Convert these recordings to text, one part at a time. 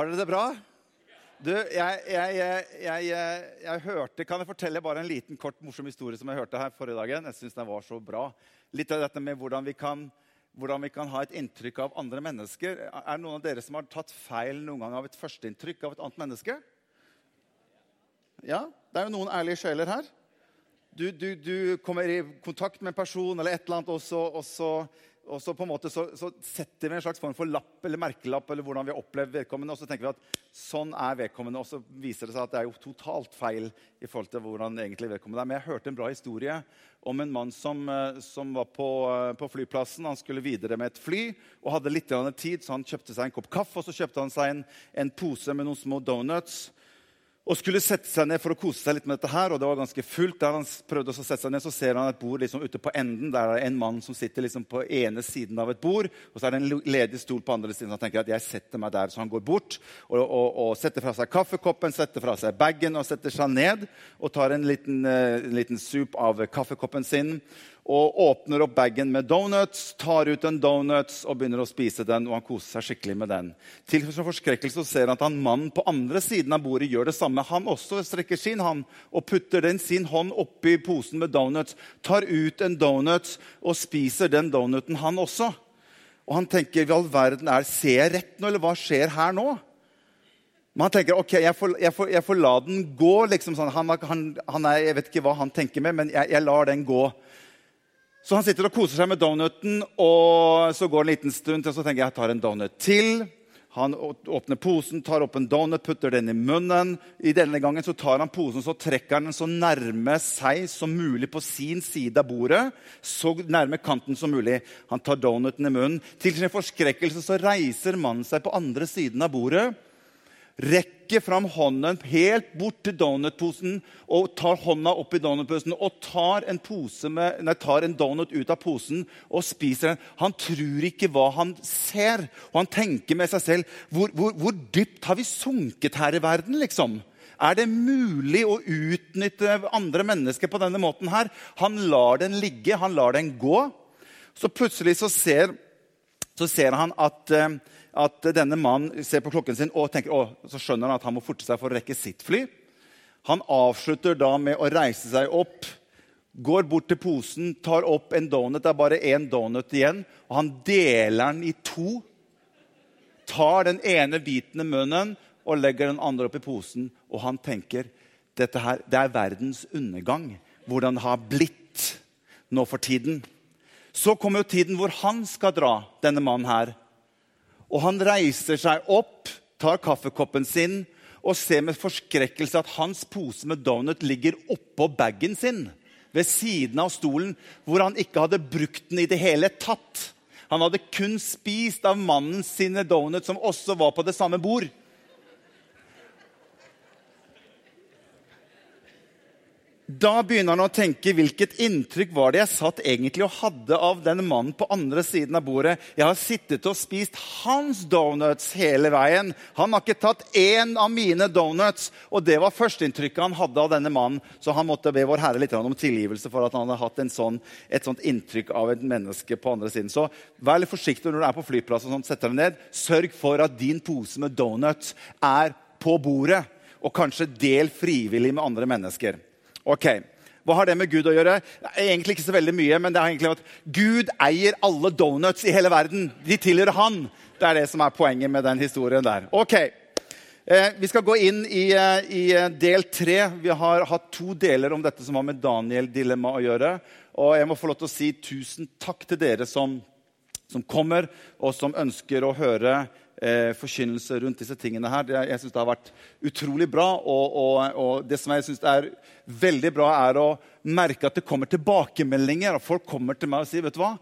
Har dere det bra? Du, jeg, jeg, jeg, jeg, hørte Kan jeg fortelle bare en liten, kort, morsom historie som jeg hørte her forrige dagen? Jeg synes den var så bra. Litt av dette med hvordan vi, kan, hvordan vi kan ha et inntrykk av andre mennesker. Er det noen av dere som har tatt feil noen gang av et førsteinntrykk av et annet menneske? Ja? Det er jo noen ærlige sjeler her. Du, du, du kommer i kontakt med en person eller et eller annet, og så, og så og så på en måte så, så, setter vi en slags form for lapp eller merkelapp eller hvordan vi har opplevd vedkommende, og så tenker vi at sånn er vedkommende, og så viser det seg at det er jo totalt feil i forhold til hvordan egentlig vedkommende er. Men jeg hørte en bra historie om en mann som, eh, som var på, eh, på, flyplassen. Han skulle videre med et fly og hadde litt tid, så han kjøpte seg en kopp kaffe og så kjøpte han seg en, en pose med noen små donuts og skulle sette seg ned for å kose seg litt med dette her, og det var ganske fullt. Der han prøvde å sette seg ned, så ser han et bord liksom ute på enden. Der er det en mann som sitter liksom på ene siden av et bord, og så er det en ledig stol på andre siden. Han tenker at jeg setter meg der, Så han går bort og, og, og setter fra seg kaffekoppen, setter fra seg bagen og setter seg ned og tar en liten, en liten sup av kaffekoppen sin og åpner opp bagen med donuts, tar ut en donuts og begynner å spise den. og han koser seg skikkelig med den. Til sin forskrekkelse ser han at han mannen på andre siden av bordet gjør det samme. Han også strekker sin hånd og putter den sin hånd oppi posen med donuts, tar ut en donut og spiser den donuten, han også. Og han tenker hva all verden er, Ser jeg rett nå, eller hva skjer her nå? Men han tenker ok, jeg får, jeg får, jeg får la den gå. liksom sånn. Han, han, han er, jeg vet ikke hva han tenker med, men jeg, jeg lar den gå. Så han sitter og koser seg med donuten, og så går det en liten stund til, så tenker jeg jeg tar en donut til. Han åpner posen, tar opp en donut, putter den i munnen. I denne gangen så tar han posen så trekker han den så nærme seg som mulig på sin side av bordet. Så nærme kanten som mulig. Han tar donuten i munnen. Til sin forskrekkelse så reiser mannen seg på andre siden av bordet rekker fram hånden helt bort til donutposen og tar hånda opp i donutposen og tar en, med, nei, tar en, donut ut av posen og spiser den. Han tror ikke hva han ser, og han tenker med seg selv hvor, hvor, hvor dypt har vi sunket her i verden? liksom? Er det mulig å utnytte andre mennesker på denne måten? her? Han lar den ligge, han lar den gå. Så plutselig så ser, så ser han at eh, at denne mannen ser på klokken sin og tenker, å, så skjønner han at han må forte seg for å rekke sitt fly. Han avslutter da med å reise seg opp, går bort til posen, tar opp en donut. Det er bare én donut igjen. og Han deler den i to. Tar den ene biten i munnen og legger den andre opp i posen. Og han tenker dette her, det er verdens undergang. Hvordan det har blitt nå for tiden. Så kommer jo tiden hvor han skal dra, denne mannen her. Og han reiser seg opp, tar kaffekoppen sin og ser med forskrekkelse at hans pose med donut ligger oppå bagen sin ved siden av stolen, hvor han ikke hadde brukt den i det hele tatt. Han hadde kun spist av mannen sine donuts, som også var på det samme bord. Da begynner han å tenke hvilket inntrykk var det jeg satt egentlig og hadde av den mannen på andre siden av bordet. Jeg har sittet og spist hans donuts hele veien. Han har ikke tatt én av mine donuts. Og det var førsteinntrykket han hadde av denne mannen. Så han måtte be Vår Herre litt om tilgivelse for at han hadde hatt sånn, et sånt inntrykk av et menneske på andre siden. Så vær litt forsiktig når du er på flyplass og sånt, setter deg ned. Sørg for at din pose med donuts er på bordet. Og kanskje del frivillig med andre mennesker. Ok, Hva har det med Gud å gjøre? Egentlig ikke så veldig mye, men det er egentlig at Gud eier alle donuts i hele verden. De tilhører han. Det er det som er poenget med den historien der. Ok, eh, Vi skal gå inn i, eh, i eh, del tre. Vi har hatt to deler om dette som har med Daniel-dilemma å gjøre. Og jeg må få lov til å si tusen takk til dere som, som kommer, og som ønsker å høre eh, forkynnelse rundt disse tingene her. Det, jeg synes det har vært utrolig bra. Og, og, og det som jeg synes er veldig bra, er å merke at det kommer tilbakemeldinger. og Folk kommer til meg og sier vet du hva,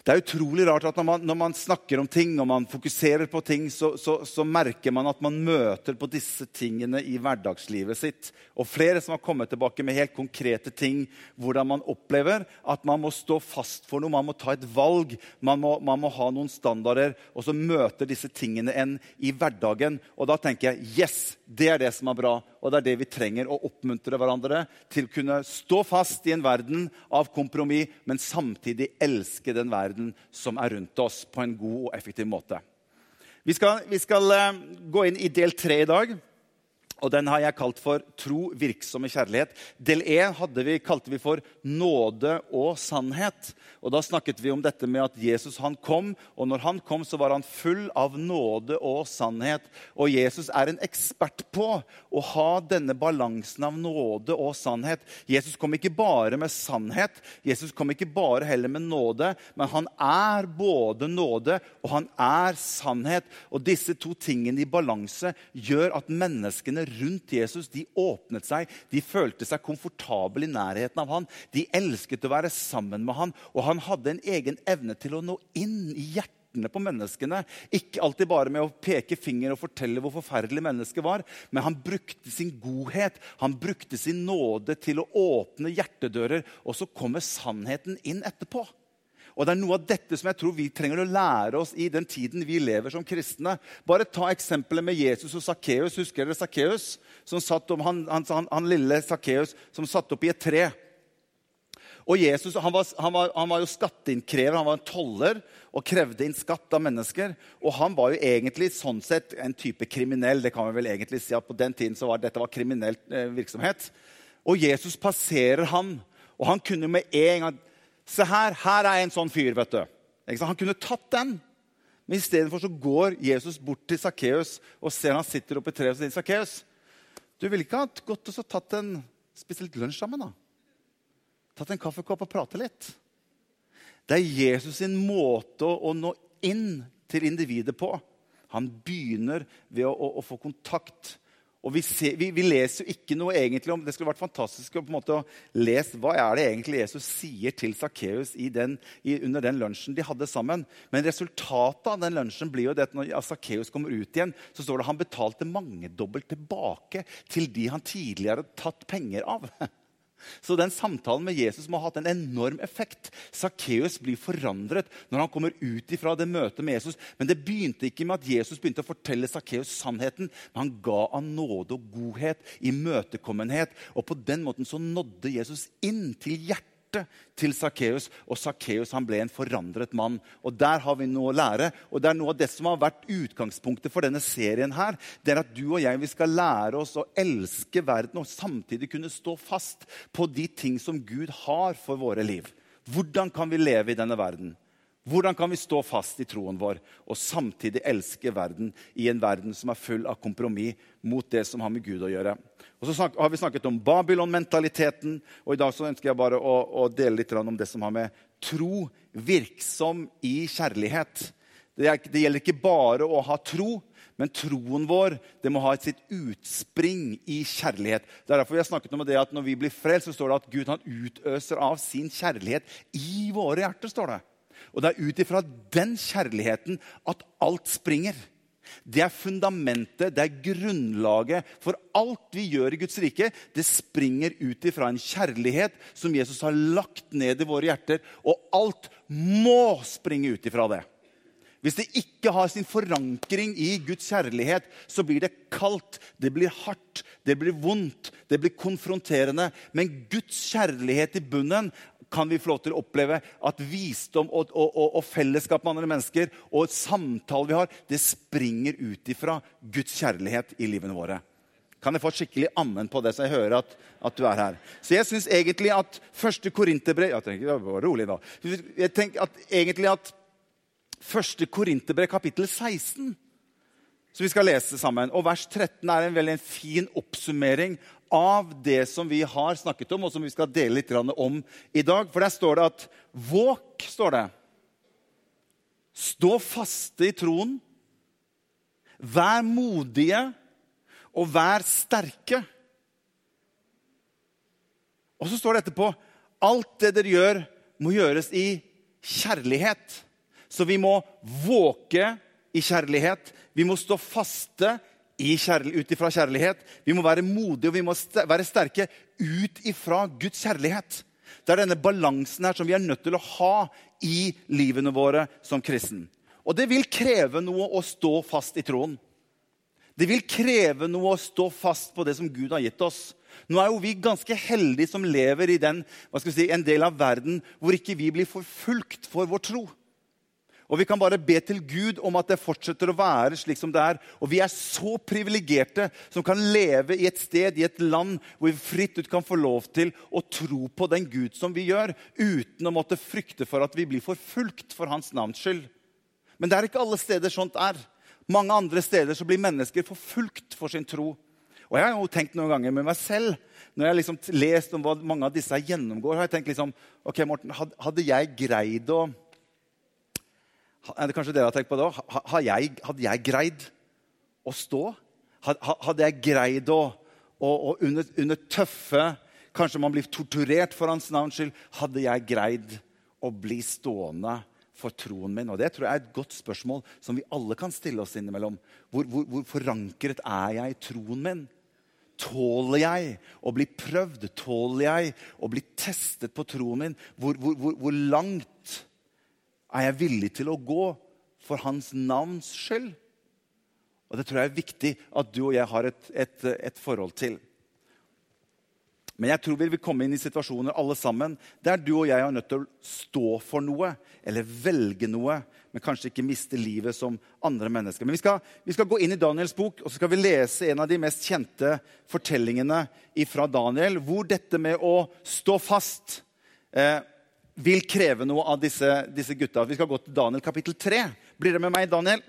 det er utrolig rart at når man, når man, snakker om ting og man fokuserer på ting, så, så, så, merker man at man møter på disse tingene i hverdagslivet sitt. Og flere som har kommet tilbake med helt konkrete ting, hvordan man opplever at man må stå fast for noe, man må ta et valg, man må, man må ha noen standarder. Og så møter disse tingene en i hverdagen. Og da tenker jeg yes, det er det som er bra. Og det er det vi trenger å oppmuntre hverandre til å kunne stå fast i en verden av kompromiss, men samtidig elske den verden som er rundt oss, på en god og effektiv måte. Vi skal, vi skal uh, gå inn i del tre i dag. Og Den har jeg kalt for 'Tro, virksomme kjærlighet'. Del 1 vi, kalte vi for 'Nåde og sannhet'. Og Da snakket vi om dette med at Jesus han kom, og når han kom, så var han full av nåde og sannhet. Og Jesus er en ekspert på å ha denne balansen av nåde og sannhet. Jesus kom ikke bare med sannhet, Jesus kom ikke bare heller med nåde, men han er både nåde og han er sannhet. Og disse to tingene i balanse gjør at menneskene rundt Jesus de åpnet seg. De følte seg komfortable i nærheten av han. De elsket å være sammen med han, og han hadde en egen evne til å nå inn i hjertene på menneskene. Ikke alltid bare med å peke finger og fortelle hvor forferdelig mennesket var, men han brukte sin godhet, han brukte sin nåde til å åpne hjertedører, og så kommer sannheten inn etterpå. Og Det er noe av dette som jeg tror vi trenger å lære oss i den tiden vi lever som kristne. Bare ta eksempelet med Jesus og Sakkeus. Husker dere Sakkeus? Han, han, han, han, lille Sakkeus som satt opp i et tre. Og Jesus han var, var, var, jo skatteinnkrever, han var en toller og krevde inn skatt av mennesker. Og han var jo egentlig sånn sett en type kriminell. det kan vi vel egentlig si at På den tiden så var dette var kriminell eh, virksomhet. Og Jesus passerer han, og han kunne med en gang Se her, her er en sånn fyr, vet du. Han kunne tatt den. Men istedenfor går Jesus bort til Sakkeus og ser han sitter oppe i treet og sier, Sakkeus, du ville ikke ha gått og tatt en, spist litt lunsj sammen? da? Tatt en kaffekopp og prate litt? Det er Jesus sin måte å nå inn til individet på. Han begynner ved å, å, å få kontakt og vi, ser, vi, vi, leser jo ikke noe egentlig om Det skulle vært fantastisk å på en måte lese hva er det egentlig Jesus sier til Sakkeus under den lunsjen de hadde sammen. Men resultatet av den lunsjen blir jo det at når Sakkeus kommer ut igjen, så står det at han betalte mangedobbelt tilbake til de han tidligere hadde tatt penger av. Så den samtalen med Jesus må ha hatt en enorm effekt. Sakkeus blir forandret når han kommer ut fra det møtet med Jesus. Men det begynte ikke med at Jesus begynte å fortelle Sakkeus sannheten. Men han ga han nåde og godhet, i møtekommenhet. Og på den måten så nådde Jesus inn til hjertet hjertet til Sakkeus, og Sakkeus ble en forandret mann. Og Der har vi noe å lære. og det er noe av det som har vært utgangspunktet for denne serien. her, det er At du og jeg vi skal lære oss å elske verden og samtidig kunne stå fast på de ting som Gud har for våre liv. Hvordan kan vi leve i denne verden? Hvordan kan vi stå fast i troen vår og samtidig elske verden i en verden som er full av kompromiss mot det som har med Gud å gjøre? Og så har vi snakket om Babylon-mentaliteten, og i dag så ønsker jeg bare å, å dele litt om det som har med tro virksom i kjærlighet. Det, er, det gjelder ikke bare å ha tro, men troen vår det må ha sitt utspring i kjærlighet. Det er derfor vi har snakket om det at Når vi blir frelst, så står det at Gud han utøser av sin kjærlighet i våre hjerter. står det. Og det er ut ifra den kjærligheten at alt springer. Det er fundamentet, det er grunnlaget for alt vi gjør i Guds rike. Det springer ut ifra en kjærlighet som Jesus har lagt ned i våre hjerter. Og alt må springe ut ifra det. Hvis det ikke har sin forankring i Guds kjærlighet, så blir det kaldt, det blir hardt, det blir vondt, det blir konfronterende. Men Guds kjærlighet i bunnen kan vi få lov til å oppleve at visdom og, og, og, og fellesskap med andre mennesker og et samtale vi har, det springer ut ifra Guds kjærlighet i livene våre. Kan jeg få et skikkelig ammen på det, så jeg hører at, at du er her? Så jeg syns egentlig at første Korinterbrev Jeg tenker, rolig da. Jeg tenker at egentlig at første Korinterbrev, kapittel 16 som vi skal lese sammen. Og vers 13 er en veldig fin oppsummering av det som vi har snakket om, og som vi skal dele litt om i dag. For der står det at våk, står det. Stå faste i troen. Vær modige og vær sterke. Og så står det etterpå alt det dere gjør, må gjøres i kjærlighet. Så vi må våke i kjærlighet. Vi må stå faste ut ifra kjærlighet. Vi må være modige og vi må være sterke ut ifra Guds kjærlighet. Det er denne balansen her som vi er nødt til å ha i livene våre som kristen. Og det vil kreve noe å stå fast i troen. Det vil kreve noe å stå fast på det som Gud har gitt oss. Nå er jo vi ganske heldige som lever i den, si, en del av verden hvor ikke vi blir forfulgt for vår tro. Og vi kan bare be til Gud om at det fortsetter å være slik som det er. Og vi er så privilegerte som kan leve i et sted, i et land, hvor vi fritt ut kan få lov til å tro på den Gud som vi gjør, uten å måtte frykte for at vi blir forfulgt for hans navns skyld. Men det er ikke alle steder sånt er. Mange andre steder så blir mennesker forfulgt for sin tro. Og jeg har jo tenkt noen ganger med meg selv, når jeg har liksom lest om hva mange av disse gjennomgår, har jeg tenkt liksom, ok Morten, hadde jeg greid å kanskje dere har tenkt på det òg? Hadde jeg greid å stå? Hadde jeg greid å, å, å under, under, tøffe Kanskje man blir torturert for hans navns skyld. Hadde jeg greid å bli stående for troen min? Og Det tror jeg er et godt spørsmål som vi alle kan stille oss innimellom. Hvor, hvor, hvor forankret er jeg i troen min? Tåler jeg å bli prøvd? Tåler jeg å bli testet på troen min? Hvor, hvor langt er jeg villig til å gå for hans navns skyld? Og Det tror jeg er viktig at du og jeg har et, et, et forhold til. Men jeg tror vi vil komme inn i situasjoner alle sammen der du og jeg er nødt til å stå for noe eller velge noe, men kanskje ikke miste livet som andre mennesker. Men vi skal, vi skal gå inn i Daniels bok og så skal vi lese en av de mest kjente fortellingene fra Daniel, hvor dette med å stå fast eh, vil kreve noe av disse, disse gutta. Vi skal gå til Daniel kapittel 3. Blir det med meg, Daniel?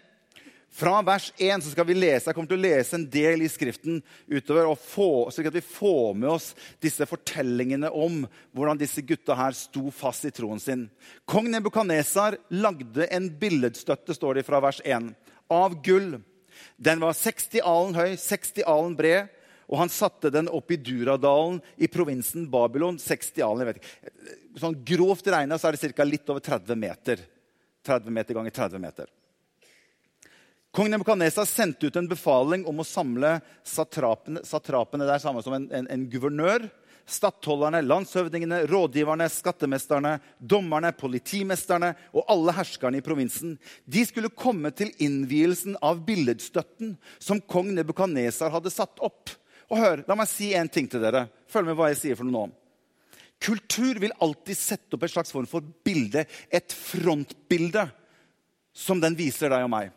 Fra vers 1 så skal vi lese, Jeg kommer til å lese en del i Skriften utover, og få, slik at vi får med oss disse fortellingene om hvordan disse gutta her sto fast i troen sin. Kong Nebukadnesar lagde en billedstøtte, står det fra vers 1, av gull. Den var 60 alen høy, 60 alen bred og han satte den opp i Duradalen i provinsen Babylon. 60 alen, jeg vet ikke. Sånn Grovt regna er det ca. litt over 30 meter. 30 meter ganger 30 meter. Kong Nebukadnesa sendte ut en befaling om å samle satrapene. Satrapene det er samme som en, en, en guvernør. Stattholderne, landshøvdingene, rådgiverne, skattemesterne, dommerne, politimesterne og alle herskerne i provinsen. De skulle komme til innvielsen av billedstøtten som kong Nebukadnesar hadde satt opp. Og hør, La meg si en ting til dere. Følg med hva jeg sier for noe nå. Kultur vil alltid sette opp et slags form for bilde, et frontbilde, som den viser deg og meg.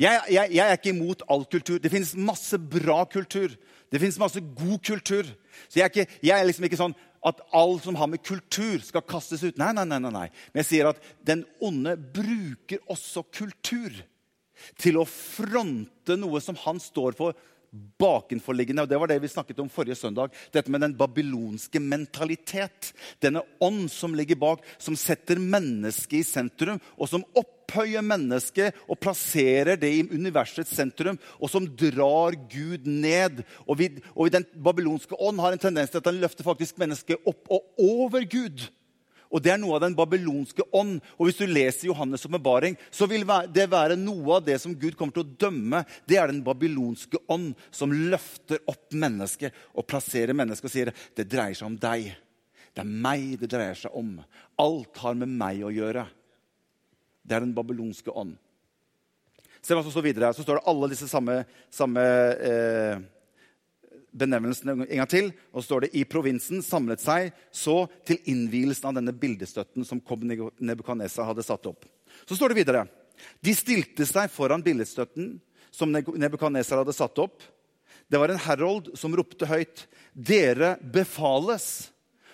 Jeg, jeg, jeg er ikke imot all kultur. Det finnes masse bra kultur. Det finnes masse god kultur. Så jeg er, ikke, jeg er liksom ikke sånn at alt som har med kultur, skal kastes ut. Nei, nei, nei, nei. Men jeg sier at den onde bruker også kultur til å fronte noe som han står for, bakenforliggende. og Det var det vi snakket om forrige søndag. Dette med den babylonske mentalitet. Denne ånd som ligger bak, som setter mennesket i sentrum, og som opphøyer mennesket og plasserer det i universets sentrum, og som drar Gud ned. Og, vi, og Den babylonske ånd har en tendens til at den løfter faktisk mennesket opp og over Gud. Og Det er noe av den babylonske ånd. Og Hvis du leser Johannes' åpenbaring, så vil det være noe av det som Gud kommer til å dømme. Det er den babylonske ånd som løfter opp mennesket og plasserer mennesket og sier det dreier seg om deg. Det er meg det dreier seg om. Alt har med meg å gjøre. Det er den babylonske ånd. Se hva som står videre. her. Så står det alle disse samme, samme eh, benevnelsen en gang til. Og så står det i provinsen samlet seg så til innvielsen av denne bildestøtten som Nebukadnesar hadde satt opp. Så står det videre. De stilte seg foran billedstøtten som Nebukadnesar hadde satt opp. Det var en herold som ropte høyt. Dere befales.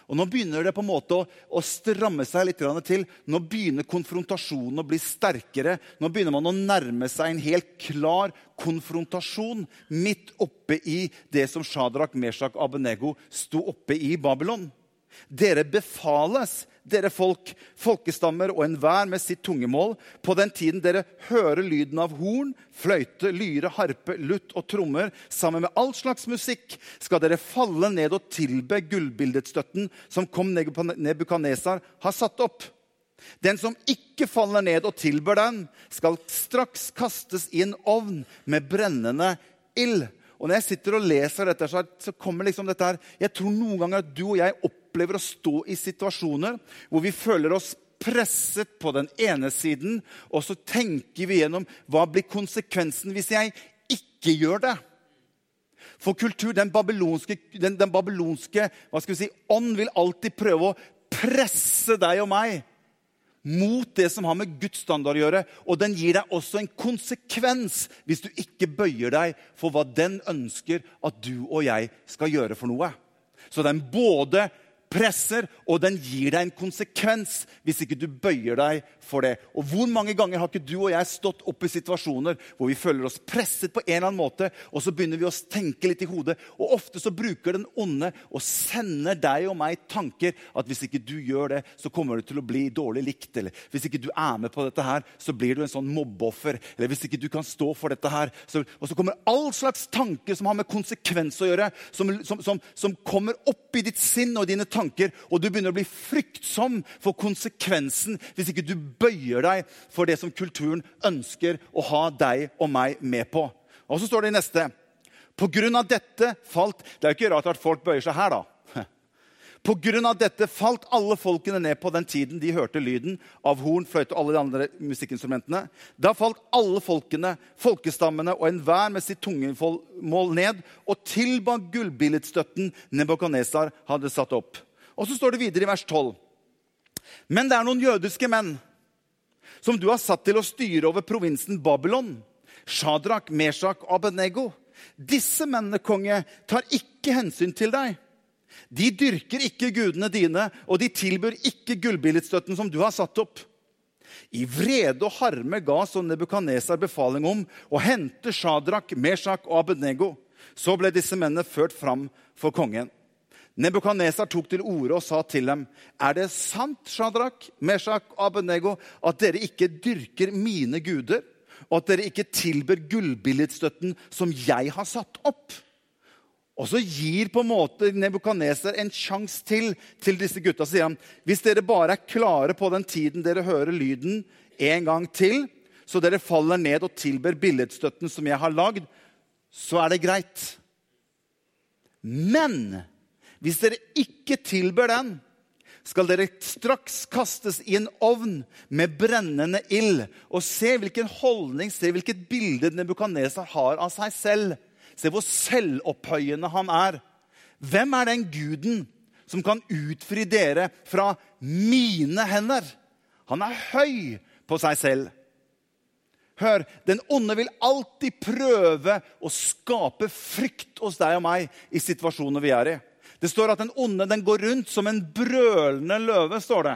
Og Nå begynner det på en måte å, å stramme seg litt til. Nå begynner konfrontasjonen å bli sterkere. Nå begynner man å nærme seg en helt klar konfrontasjon midt oppe i det som Shadrach, Meshach og Abenego sto oppe i Babylon. Dere befales dere folk, folkestammer og enhver med sitt tungemål, på den tiden dere hører lyden av horn, fløyte, lyre, harpe, lutt og trommer, sammen med all slags musikk, skal dere falle ned og tilbe gullbildetstøtten som kom Nebukadnesar har satt opp. Den som ikke faller ned og tilber den, skal straks kastes i en ovn med brennende ild. Og Når jeg sitter og leser dette, så kommer liksom dette her Jeg tror noen ganger at du og jeg opplever opplever å stå i situasjoner hvor vi føler oss presset på den ene siden, og så tenker vi gjennom hva blir konsekvensen hvis jeg ikke gjør det. For kultur, den babylonske, den, den babylonske hva skal vi si, ånd vil alltid prøve å presse deg og meg mot det som har med Guds standard å gjøre. Og den gir deg også en konsekvens hvis du ikke bøyer deg for hva den ønsker at du og jeg skal gjøre for noe. Så den både presser, og den gir deg en konsekvens hvis ikke du bøyer deg for det. Og Hvor mange ganger har ikke du og jeg stått opp i situasjoner hvor vi føler oss presset på en eller annen måte, og så begynner vi å tenke litt i hodet. Og ofte så bruker den onde og sender deg og meg tanker at hvis ikke du gjør det, så kommer du til å bli dårlig likt. Eller hvis ikke du er med på dette her, så blir du en sånn mobbeoffer. Eller hvis ikke du kan stå for dette her. Så, og så kommer all slags tanker som har med konsekvens å gjøre, som, som, som, som kommer opp i ditt sinn og dine tanker tanker, og du begynner å bli fryktsom for konsekvensen hvis ikke du bøyer deg for det som kulturen ønsker å ha deg og meg med på. Og så står det i neste På grunn av dette falt Det er jo ikke rart at folk bøyer seg her, da. På grunn av dette falt alle folkene ned på den tiden de hørte lyden av horn, fløyte og alle de andre musikkinstrumentene. Da falt alle folkene, folkestammene og enhver med sitt tungemål ned og tilba gullbilledstøtten Nebukadnesar hadde satt opp. Og så står det videre i vers 12. Men det er noen jødiske menn som du har satt til å styre over provinsen Babylon. Shadrach, Meshach og Abednego. Disse mennene, konge, tar ikke hensyn til deg. De dyrker ikke gudene dine, og de tilbyr ikke gullbilledstøtten som du har satt opp. I vrede og harme ga så Nebukadnesar befaling om å hente Shadrach, Meshach og Abednego. Så ble disse mennene ført fram for kongen. Nebukadnesar tok til orde og sa til dem.: Er det sant, Shadrach, Meshach og Abednego, at dere ikke dyrker mine guder, og at dere ikke tilber gullbilledstøtten som jeg har satt opp? Og så gir på en måte Nebukadneser en sjanse til til disse gutta. Sier han hvis dere bare er klare på den tiden dere hører lyden en gang til, så dere faller ned og tilber billedstøtten som jeg har lagd, så er det greit. Men hvis dere ikke tilber den, skal dere straks kastes i en ovn med brennende ild. Og se hvilken holdning, se hvilket bilde Nebukadnesar har av seg selv. Se hvor selvopphøyende han er. Hvem er den guden som kan utfri dere fra mine hender? Han er høy på seg selv. Hør, den onde vil alltid prøve å skape frykt hos deg og meg i situasjoner vi er i. Det står at den onde den går rundt som en brølende løve. står det.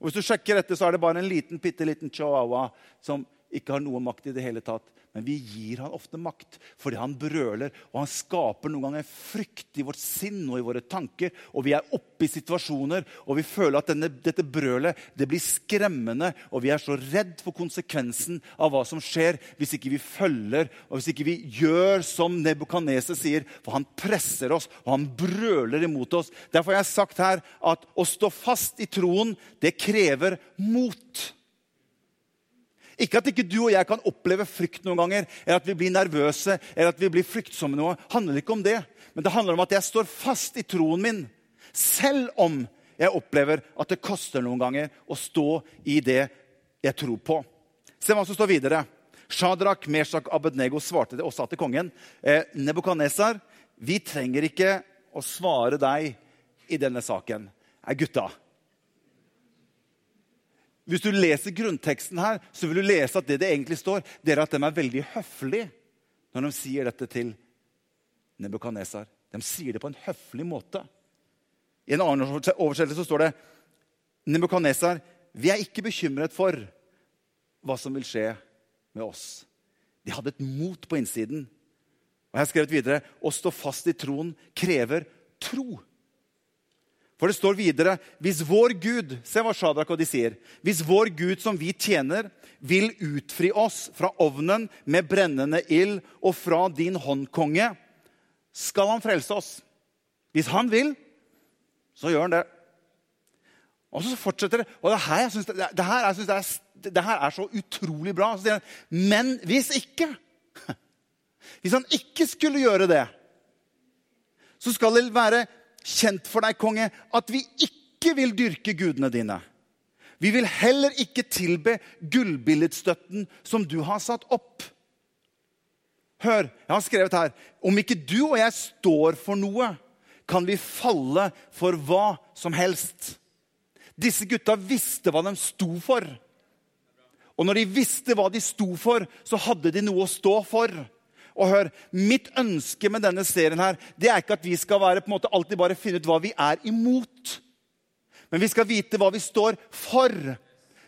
Og Hvis du sjekker dette, så er det bare en liten, bitte liten chihuahua som ikke har noe makt i det hele tatt. Men vi gir han ofte makt fordi han brøler, og han skaper noen ganger frykt i vårt sinn og i våre tanker. Og vi er oppe i situasjoner, og vi føler at denne, dette brølet det blir skremmende. Og vi er så redd for konsekvensen av hva som skjer hvis ikke vi følger og hvis ikke vi gjør som Nebukadneser sier. For han presser oss, og han brøler imot oss. Derfor har jeg sagt her at å stå fast i troen, det krever mot. Ikke at ikke du og jeg kan oppleve frykt noen ganger, eller at vi blir nervøse eller at vi blir fryktsomme. noe. Det handler ikke om det. Men det handler om at jeg står fast i troen min, selv om jeg opplever at det koster noen ganger å stå i det jeg tror på. Se hva som står videre. Shadrach, Meshach, Abednego svarte det og sa til kongen. Eh, vi trenger ikke å svare deg i denne saken. Nei, gutta, hvis du leser grunnteksten her, så vil du lese at det det egentlig står, det er at de er veldig høflige når de sier dette til Nebukadnesar. De sier det på en høflig måte. I en annen oversettelse står det Nebukadnesar, vi er ikke bekymret for hva som vil skje med oss. De hadde et mot på innsiden. Og jeg har skrevet videre å stå fast i troen krever tro. For det står videre hvis vår Gud se hva Shadrach og de sier, hvis vår Gud som vi tjener, vil utfri oss fra ovnen med brennende ild og fra din hånd, konge, skal han frelse oss. Hvis han vil, så gjør han det. Og så fortsetter det. Og det her, jeg synes, det, her, jeg synes det, er, det her er så utrolig bra. Men hvis ikke Hvis han ikke skulle gjøre det, så skal det være kjent for deg, konge, at vi ikke vil dyrke gudene dine. Vi vil heller ikke tilbe gullbilledstøtten som du har satt opp. Hør, jeg har skrevet her Om ikke du og jeg står for noe, kan vi falle for hva som helst. Disse gutta visste hva de sto for. Og når de visste hva de sto for, så hadde de noe å stå for. Og hør, Mitt ønske med denne serien her, det er ikke at vi skal være, på en måte, alltid bare finne ut hva vi er imot. Men vi skal vite hva vi står for.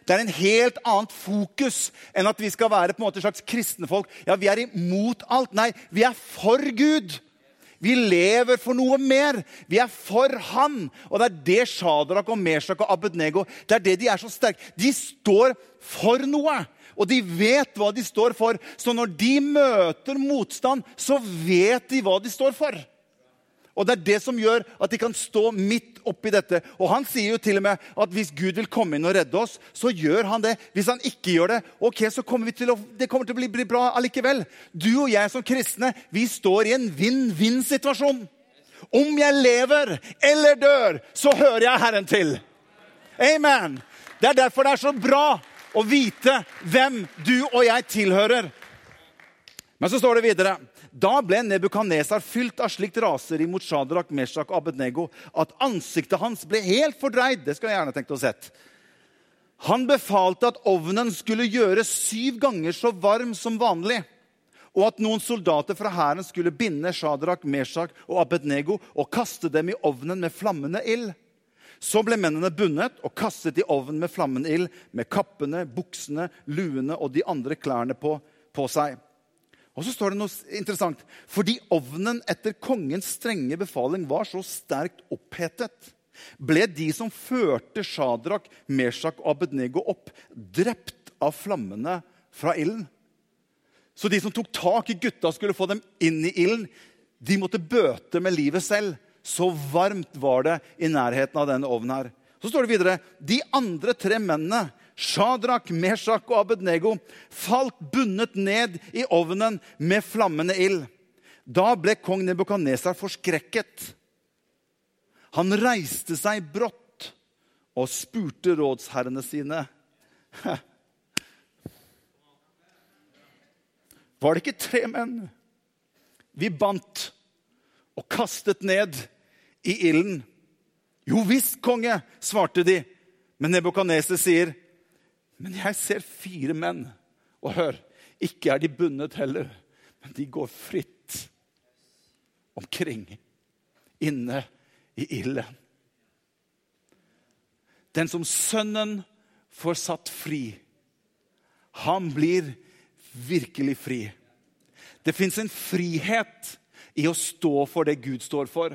Det er en helt annet fokus enn at vi skal være på en måte slags kristenfolk. Ja, Vi er imot alt. Nei, vi er for Gud. Vi lever for noe mer. Vi er for Han. Og det er det Shadrach og Meshach og Abednego det er det de er så sterke. De står for noe. Og de vet hva de står for. Så når de møter motstand, så vet de hva de står for. Og Det er det som gjør at de kan stå midt oppi dette. Og Han sier jo til og med at hvis Gud vil komme inn og redde oss, så gjør han det. Hvis han ikke gjør det, ok, så kommer vi til å, det kommer til å bli, bra allikevel. Du og jeg som kristne vi står i en vinn-vinn-situasjon. Om jeg lever eller dør, så hører jeg Herren til. Amen. Det er derfor det er så bra å vite hvem du og jeg tilhører. Men så står det videre da ble Nebukadnesar fylt av slikt raseri mot Shadrach, Meshach og Abednego at ansiktet hans ble helt fordreid. Det skulle jeg gjerne tenkt å sett. Han befalte at ovnen skulle gjøres syv ganger så varm som vanlig, og at noen soldater fra hæren skulle binde Shadrach, Meshach og Abednego og kaste dem i ovnen med flammende ild. Så ble mennene bundet og kastet i ovnen med flammende ild, med kappene, buksene, luene og de andre klærne på, på seg. Og så står det noe interessant. Fordi ovnen etter kongens strenge befaling var så sterkt opphetet, ble de som førte Shadrach, Meshach og Abednego opp, drept av flammene fra ilden. Så de som tok tak i gutta, skulle få dem inn i ilden. De måtte bøte med livet selv. Så varmt var det i nærheten av denne ovnen. her. Så står det videre de andre tre mennene Shadrach, Meshach og Abednego falt bundet ned i ovnen med flammende ild. Da ble kong Nebukadnesar forskrekket. Han reiste seg brått og spurte rådsherrene sine. Var det ikke tre menn vi bandt og kastet ned i ilden? Jo visst, konge, svarte de. Men Nebukadneser sier, men jeg ser fire menn, og hør, ikke er de bundet heller, men de går fritt omkring inne i ilden. Den som Sønnen får satt fri, han blir virkelig fri. Det fins en frihet i å stå for det Gud står for.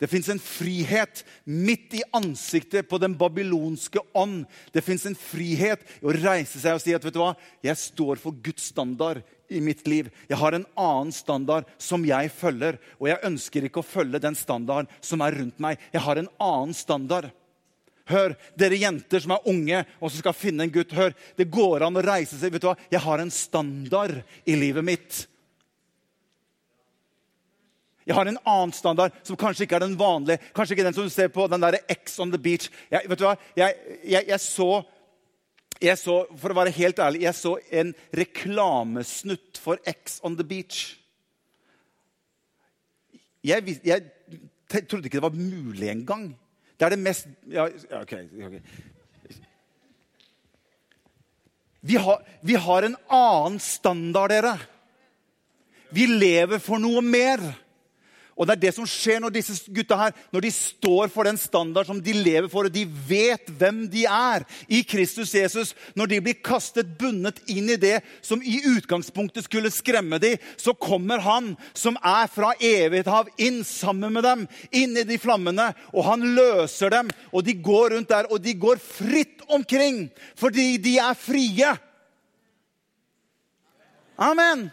Det fins en frihet midt i ansiktet på den babylonske ånd. Det fins en frihet i å reise seg og si at vet du hva, jeg står for Guds standard i mitt liv. Jeg har en annen standard som jeg følger, og jeg ønsker ikke å følge den standarden som er rundt meg. Jeg har en annen standard. Hør, dere jenter som er unge og som skal finne en gutt. hør, Det går an å reise seg. vet du hva? Jeg har en standard i livet mitt. Jeg har en annen standard som kanskje ikke er den vanlige. Kanskje ikke den som du ser på den der X on the beach. Jeg, vet du hva? Jeg, jeg, jeg, så, jeg så, For å være helt ærlig, jeg så en reklamesnutt for X on the beach. Jeg, trodde ikke det var mulig engang. Det er det mest ja, ok. okay. Vi har, vi har en annen standard, dere. Vi lever for noe mer. Og Det er det som skjer når disse gutta her, når de står for den standard som de lever for, og de vet hvem de er i Kristus Jesus. Når de blir kastet bundet inn i det som i utgangspunktet skulle skremme dem, så kommer han som er fra evighet av, inn sammen med dem, inn i de flammene. Og han løser dem, og de går rundt der, og de går fritt omkring fordi de er frie. Amen.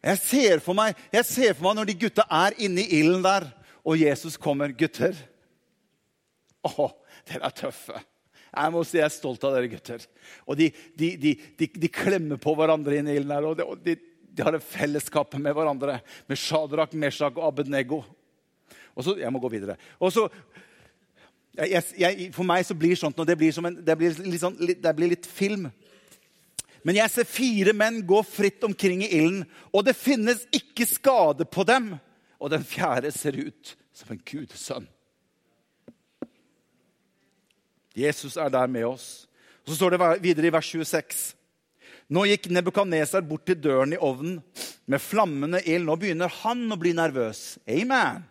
Jeg ser, for meg, jeg ser for meg når de gutta er inne i ilden der, og Jesus kommer. Gutter, å, dere er tøffe. Jeg må si jeg er stolt av dere gutter. Og de, de, de, de klemmer på hverandre inne i ilden der. Og de, har et fellesskap med hverandre. Med Shadrach, Meshach og Abednego. Og så, Jeg må gå videre. Og så, jeg, jeg, For meg så blir sånt det det sånn, det blir litt film. Men jeg ser fire menn gå fritt omkring i ilden, og det finnes ikke skade på dem. Og den fjerde ser ut som en gudsønn. Jesus er der med oss. Så står det videre i vers 26. Nå gikk Nebukadnesar bort til døren i ovnen med flammende ild. Nå begynner han å bli nervøs. Amen.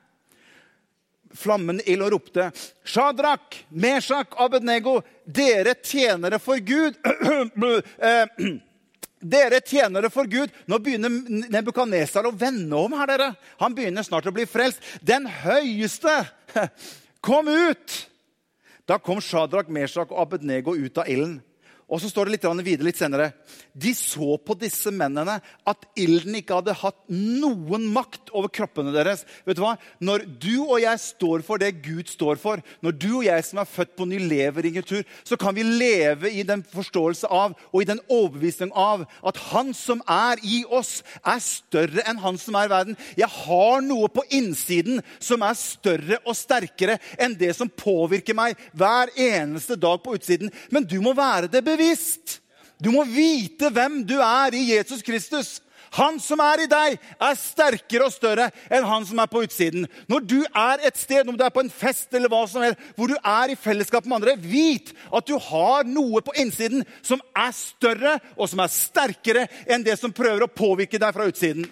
Flammende ild og ropte, Shadrach, Meshach, Abednego, dere tjenere for Gud. Eh, dere tjenere for Gud. Nå begynner Nebukadnesar å vende om her, dere. Han begynner snart å bli frelst. Den høyeste, kom ut! Da kom Shadrach, Meshach og Abednego ut av ilden. Og så står det litt videre litt senere. De så på disse mennene at ilden ikke hadde hatt noen makt over kroppene deres. Vet du hva? Når du og jeg står for det Gud står for, når du og jeg som er født på ny, lever i kultur, så kan vi leve i den forståelse av og i den overbevisning av at han som er i oss, er større enn han som er i verden. Jeg har noe på innsiden som er større og sterkere enn det som påvirker meg hver eneste dag på utsiden. Men du må være det bevisst bevisst. Du må vite hvem du er i Jesus Kristus. Han som er i deg, er sterkere og større enn han som er på utsiden. Når du er et sted, om du er på en fest eller hva som helst, hvor du er i fellesskap med andre, vit at du har noe på innsiden som er større og som er sterkere enn det som prøver å påvirke deg fra utsiden.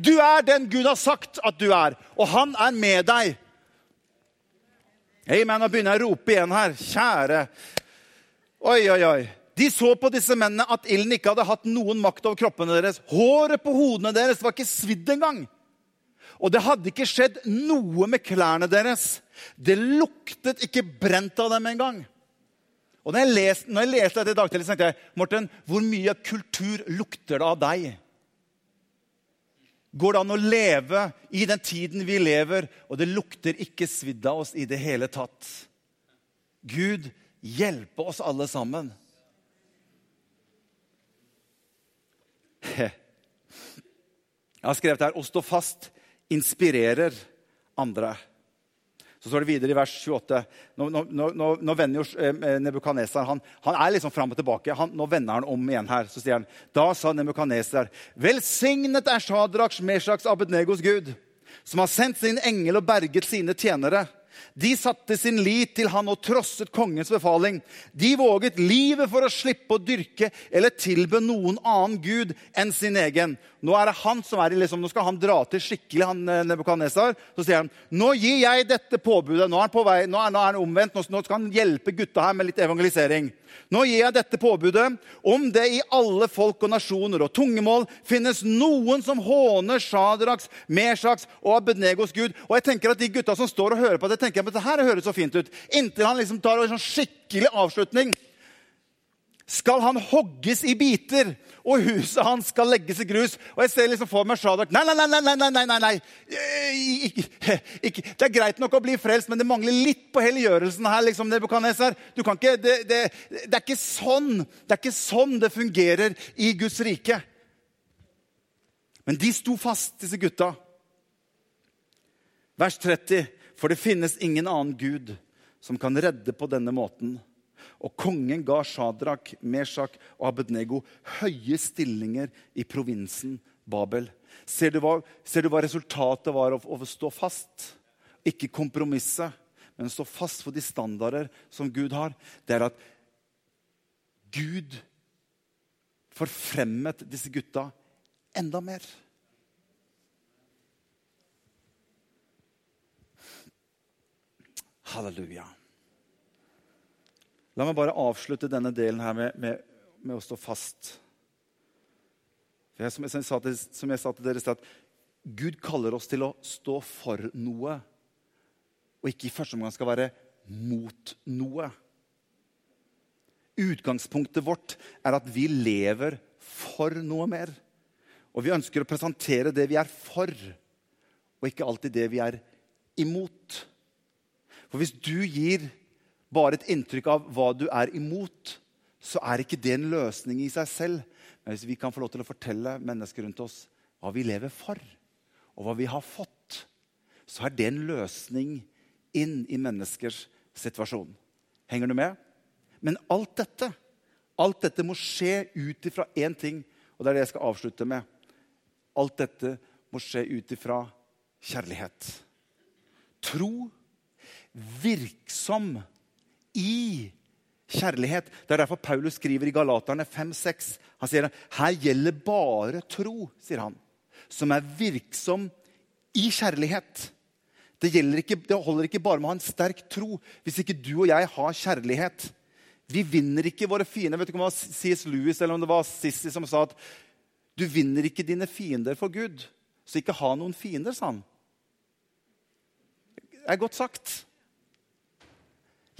Du er den Gud har sagt at du er, og han er med deg. Amen. Nå begynner jeg å rope igjen her. Kjære Oi, oi, oi. De så på disse mennene at ilden ikke hadde hatt noen makt over kroppene deres. Håret på hodene deres var ikke svidd engang. Og det hadde ikke skjedd noe med klærne deres. Det luktet ikke brent av dem engang. Og når jeg, leste, når jeg leste dette i dag tidlig, tenkte jeg Morten, hvor mye kultur lukter det av deg? Går det an å leve i den tiden vi lever, og det lukter ikke svidd av oss i det hele tatt? Gud hjelpe oss alle sammen. Jeg har skrevet her 'Å stå fast inspirerer andre'. Så står det videre i vers 28. Nå, nå, nå, nå vender jo eh, Nebukadnesar han, han, er liksom fram og tilbake. Han, nå vender han om igjen her. Så sier han, Da sa Nebukadnesar, velsignet er Shadrach Meshachs, Abednegos Gud, som har sendt sin engel og berget sine tjenere. De satte sin lit til han og trosset kongens befaling. De våget livet for å slippe å dyrke eller tilbe noen annen gud enn sin egen. Nå er det han som er i liksom, nå skal han dra til skikkelig, han eh, Nebukadnesar. Så sier han nå gir jeg dette påbudet. Nå er han på vei, nå er, nå er han omvendt. Nå, skal han hjelpe gutta her med litt evangelisering. Nå gir jeg dette påbudet. Om det i alle folk og nasjoner og tungemål finnes noen som håner Shadraks, Meshaks og Abednegos gud Og jeg tenker at De gutta som står og hører på det, at det høres så fint ut. Inntil han liksom tar en sånn skikkelig avslutning skal han hogges i biter, og huset hans skal legges i grus. Og jeg ser liksom for meg Shadrach. Nei, nei, nei, nei, nei, nei, nei, nei. Ikke. Det er greit nok å bli frelst, men det mangler litt på helliggjørelsen her. liksom, Nebuchadnezzar. Du kan ikke, det, det, det, er ikke sånn, det er ikke sånn det fungerer i Guds rike. Men de sto fast, disse gutta. Vers 30. For det finnes ingen annen Gud som kan redde på denne måten. Og kongen ga Shadrach, Meshach og Abednego høye stillinger i provinsen Babel. Ser du hva, ser du hva resultatet var av å stå fast? Ikke kompromisse, men stå fast for de standarder som Gud har. Det er at Gud forfremmet disse gutta enda mer. Halleluja. La meg bare avslutte denne delen her med, med, med å stå fast. Jeg, som, jeg sa til, som jeg sa til dere at Gud kaller oss til å stå for noe, og ikke i første omgang skal være mot noe. Utgangspunktet vårt er at vi lever for noe mer. Og vi ønsker å presentere det vi er for, og ikke alltid det vi er imot. For hvis du gir bare et inntrykk av hva du er imot, så er ikke det en løsning i seg selv. Men hvis vi kan få lov til å fortelle mennesker rundt oss hva vi lever for, og hva vi har fått, så er det en løsning inn i menneskers situasjon. Henger du med? Men alt dette, alt dette må skje ut ifra én ting, og det er det jeg skal avslutte med. Alt dette må skje ut ifra kjærlighet. Tro, virksom i kjærlighet. Det er derfor Paulus skriver i Galaterne 5-6. Han sier her gjelder bare tro, sier han, som er virksom i kjærlighet. Det, ikke, det holder ikke bare med å ha en sterk tro hvis ikke du og jeg har kjærlighet. Vi vinner ikke våre fiender. Vet du om det var C.S. Lewis eller om det var Sissy som sa at du vinner ikke dine fiender for Gud. Så ikke ha noen fiender, sa han. Det er godt sagt.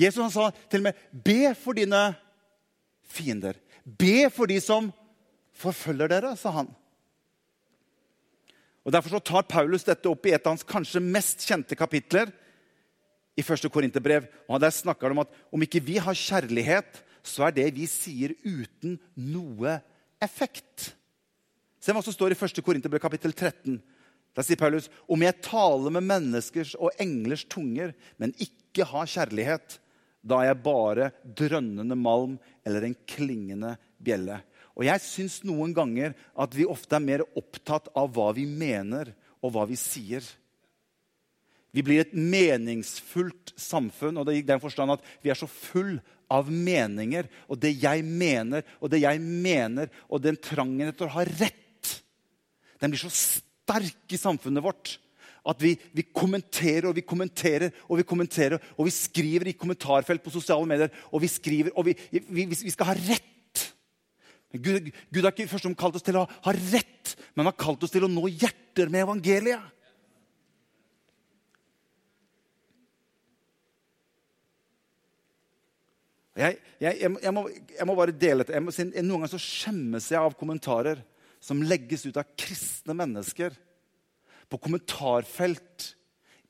Jesus han sa til og med 'be for dine fiender'. Be for de som forfølger dere, sa han. Og Derfor så tar Paulus dette opp i et av hans kanskje mest kjente kapitler i 1. Korinterbrev. Og Der snakker han om at om ikke vi har kjærlighet, så er det vi sier, uten noe effekt. Se hva som står i 1. Korinterbrev kapittel 13. Der sier Paulus om jeg taler med menneskers og englers tunger, men ikke har kjærlighet, da er jeg bare drønnende malm eller en klingende bjelle. Og jeg syns noen ganger at vi ofte er mer opptatt av hva vi mener, og hva vi sier. Vi blir et meningsfullt samfunn, og det i den forstand at vi er så full av meninger. Og det jeg mener, og det jeg mener, og den trangen etter å ha rett, den blir så sterk i samfunnet vårt. At vi, vi, kommenterer og vi kommenterer og vi kommenterer, og vi skriver i kommentarfelt på sosiale medier. Og vi skriver, og vi, vi, vi skal ha rett. Gud, Gud har ikke først og kalt oss til å ha rett, men han har kalt oss til å nå hjerter med evangeliet. Jeg, jeg, jeg, jeg, må, må bare dele dette. Noen ganger så skjemmes jeg av kommentarer som legges ut av kristne mennesker på kommentarfelt,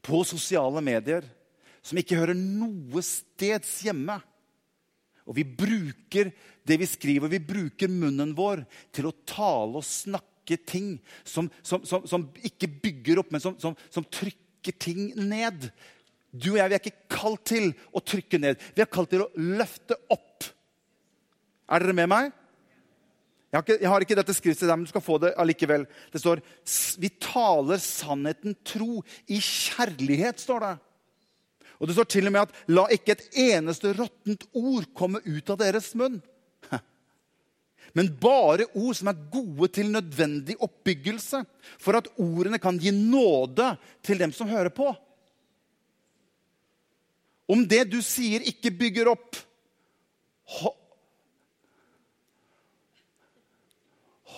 på sosiale medier, som ikke hører noe steds hjemme. Og vi bruker det vi skriver, vi bruker munnen vår til å tale og snakke ting som, som, som, som ikke bygger opp, men som, trykker ting ned. Du og jeg vi er ikke kalt til å trykke ned. Vi er kalt til å løfte opp. Er dere med meg? Jeg har, ikke, jeg har ikke dette skriftet der, men du skal få det allikevel. Det står vi taler sannheten tro i kjærlighet. står det. Og det står til og med at la ikke et eneste råttent ord komme ut av deres munn. Men bare ord som er gode til nødvendig oppbyggelse, for at ordene kan gi nåde til dem som hører på. Om det du sier, ikke bygger opp,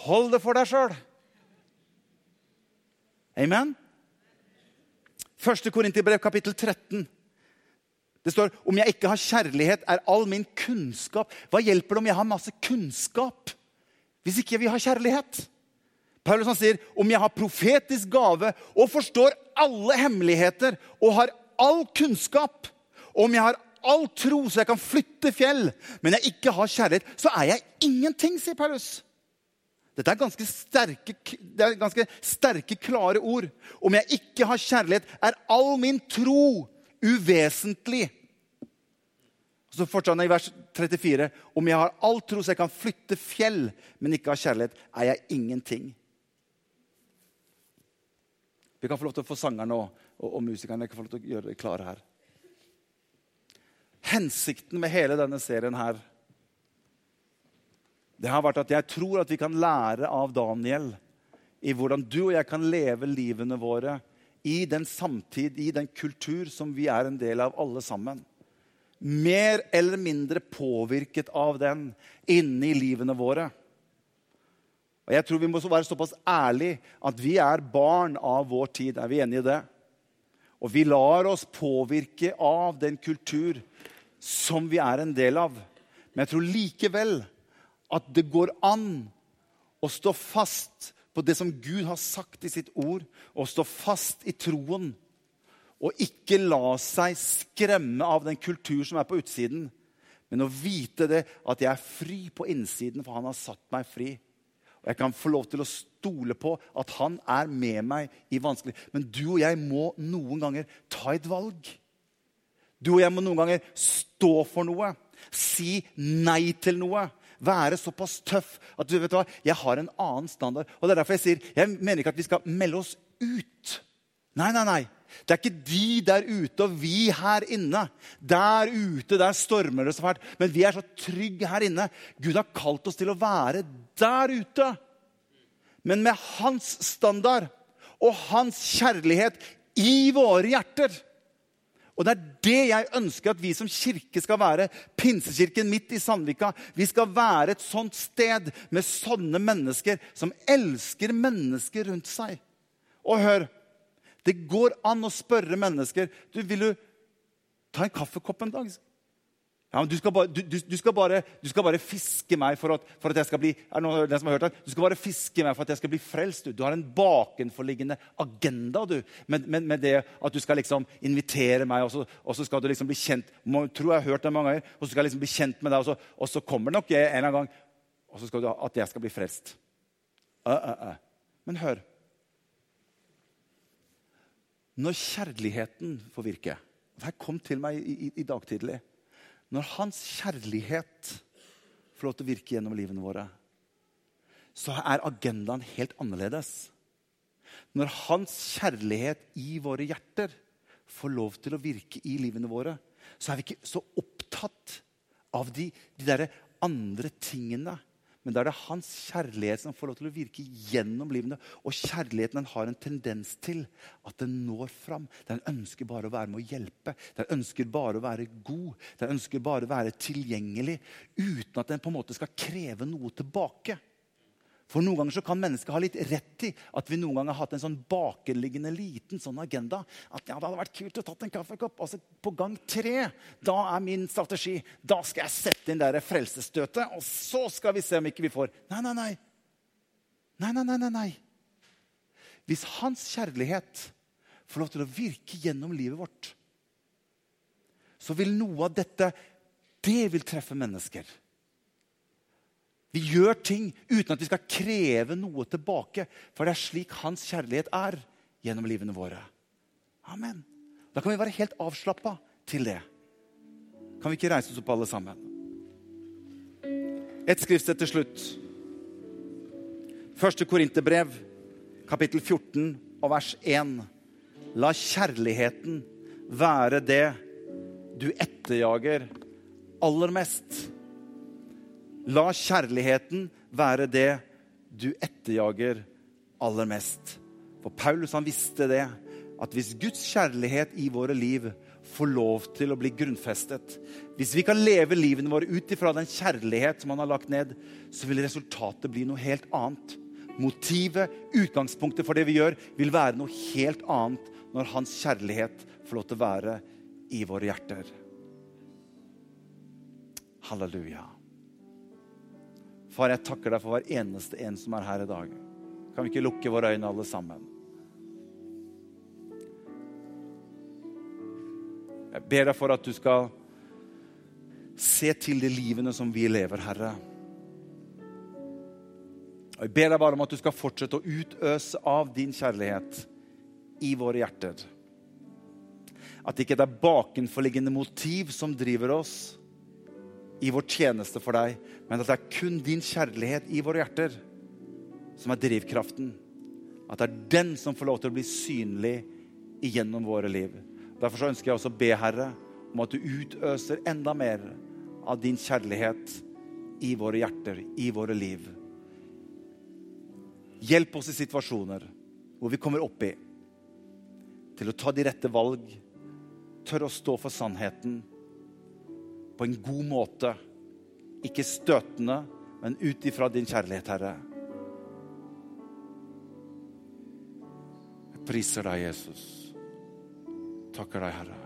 Hold det for deg sjøl. Amen? Første Korinterbrev, kapittel 13. Det står om jeg ikke har kjærlighet, er all min kunnskap Hva hjelper det om jeg har masse kunnskap hvis ikke vi har kjærlighet? Paulus han sier om jeg har profetisk gave og forstår alle hemmeligheter og har all kunnskap, og om jeg har all tro så jeg kan flytte fjell, men jeg ikke har kjærlighet, så er jeg ingenting, sier Paulus. Dette er ganske sterke, det er ganske sterke, klare ord. Om jeg ikke har kjærlighet, er all min tro uvesentlig. Og så fortsatte han i vers 34.: Om jeg har all tro så jeg kan flytte fjell, men ikke har kjærlighet, er jeg ingenting. Vi kan få lov til å få sangerne og, og, og musikerne få lov til å gjøre det klare her. Hensikten med hele denne serien her det har vært at jeg tror at vi kan lære av Daniel i hvordan du og jeg kan leve livene våre i den samtid, i den kultur som vi er en del av alle sammen. Mer eller mindre påvirket av den inni livene våre. Og jeg tror Vi må være såpass ærlige at vi er barn av vår tid. Er vi enige i det? Og vi lar oss påvirke av den kultur som vi er en del av. Men jeg tror likevel at det går an å stå fast på det som Gud har sagt i sitt ord, og stå fast i troen. Og ikke la seg skremme av den kultur som er på utsiden, men å vite det at jeg er fri på innsiden, for han har satt meg fri. Og jeg kan få lov til å stole på at han er med meg i vanskelig Men du og jeg må noen ganger ta et valg. Du og jeg må noen ganger stå for noe. Si nei til noe være såpass tøff at du vet hva, jeg har en annen standard. Og det er derfor Jeg sier, jeg mener ikke at vi skal melde oss ut Nei, nei, nei. Det er ikke de der ute og vi her inne. Der ute der stormer det så fælt. Men vi er så trygge her inne. Gud har kalt oss til å være der ute. Men med hans standard og hans kjærlighet i våre hjerter. Og Det er det jeg ønsker at vi som kirke skal være. Pinsekirken midt i Sandvika. Vi skal være et sånt sted med sånne mennesker som elsker mennesker rundt seg. Og hør, det går an å spørre mennesker du, vil du ta en kaffekopp en dag. Ja, men du skal, bare, du, du, skal bare, du skal bare, fiske meg for at, for at, jeg skal bli er det noen som har hørt det? Du skal bare fiske meg for at jeg skal bli frelst. Du, har en bakenforliggende agenda du, med, med, med, det at du skal liksom invitere meg, og så, og så skal du liksom bli kjent må, tror jeg har hørt det mange ganger, og så skal jeg liksom bli kjent med deg, og så, og så kommer nok en eller annen gang og så skal du at jeg skal bli frelst. Uh, uh, uh. Men hør når kjærligheten får virke Det her kom til meg i, i, i dag tidlig. Når hans kjærlighet får lov til å virke gjennom livene våre, så er agendaen helt annerledes. Når hans kjærlighet i våre hjerter får lov til å virke i livene våre, så er vi ikke så opptatt av de, de derre andre tingene men da er det hans kjærlighet som får lov til å virke gjennom livene. Og kjærligheten den har en tendens til at den når fram. Den ønsker bare å være med å hjelpe. Den ønsker bare å være god. Den ønsker bare å være tilgjengelig uten at den på en måte skal kreve noe tilbake. For Noen ganger så kan mennesket ha litt rett i at vi noen ganger har hatt en sånn bakenliggende liten sånn agenda. At ja, det hadde vært kult å tatt en kaffekopp. Altså På gang tre da er min strategi. Da skal jeg sette inn det frelsesstøtet, og så skal vi se om ikke vi får Nei, nei, nei. Nei, nei, nei, nei, nei. Hvis hans kjærlighet får lov til å virke gjennom livet vårt, så vil noe av dette det vil treffe mennesker. Vi gjør ting uten at vi skal kreve noe tilbake. For det er slik hans kjærlighet er gjennom livene våre. Amen. Da kan vi være helt avslappa til det. Kan vi ikke reise oss opp, alle sammen? Et skriftsted til slutt. Første Korinterbrev, kapittel 14 og vers 1. La kjærligheten være det du etterjager aller mest. La kjærligheten være det du etterjager aller mest. For Paulus han visste det, at hvis Guds kjærlighet i våre liv får lov til å bli grunnfestet, hvis vi kan leve livene våre ut ifra den kjærlighet som han har lagt ned, så vil resultatet bli noe helt annet. Motivet, utgangspunktet for det vi gjør, vil være noe helt annet når hans kjærlighet får lov til å være i våre hjerter. Halleluja. Far, jeg takker deg for hver eneste en som er her i dag. Kan vi ikke lukke våre øyne, alle sammen? Jeg ber deg for at du skal se til de livene som vi lever, Herre. Og Jeg ber deg bare om at du skal fortsette å utøse av din kjærlighet i våre hjerter. At det ikke er bakenforliggende motiv som driver oss, i vår tjeneste for deg, men at det er kun din kjærlighet i våre hjerter som er drivkraften. At det er den som får lov til å bli synlig igjennom våre liv. Derfor så ønsker jeg også å be, Herre, om at du utøser enda mer av din kjærlighet i våre hjerter, i våre liv. Hjelp oss i situasjoner hvor vi kommer opp i, til å ta de rette valg, tørre å stå for sannheten på en god måte. Ikke støtende, men ut ifra din kjærlighet, Herre. Jeg priser deg, Jesus. Takker deg, Herre.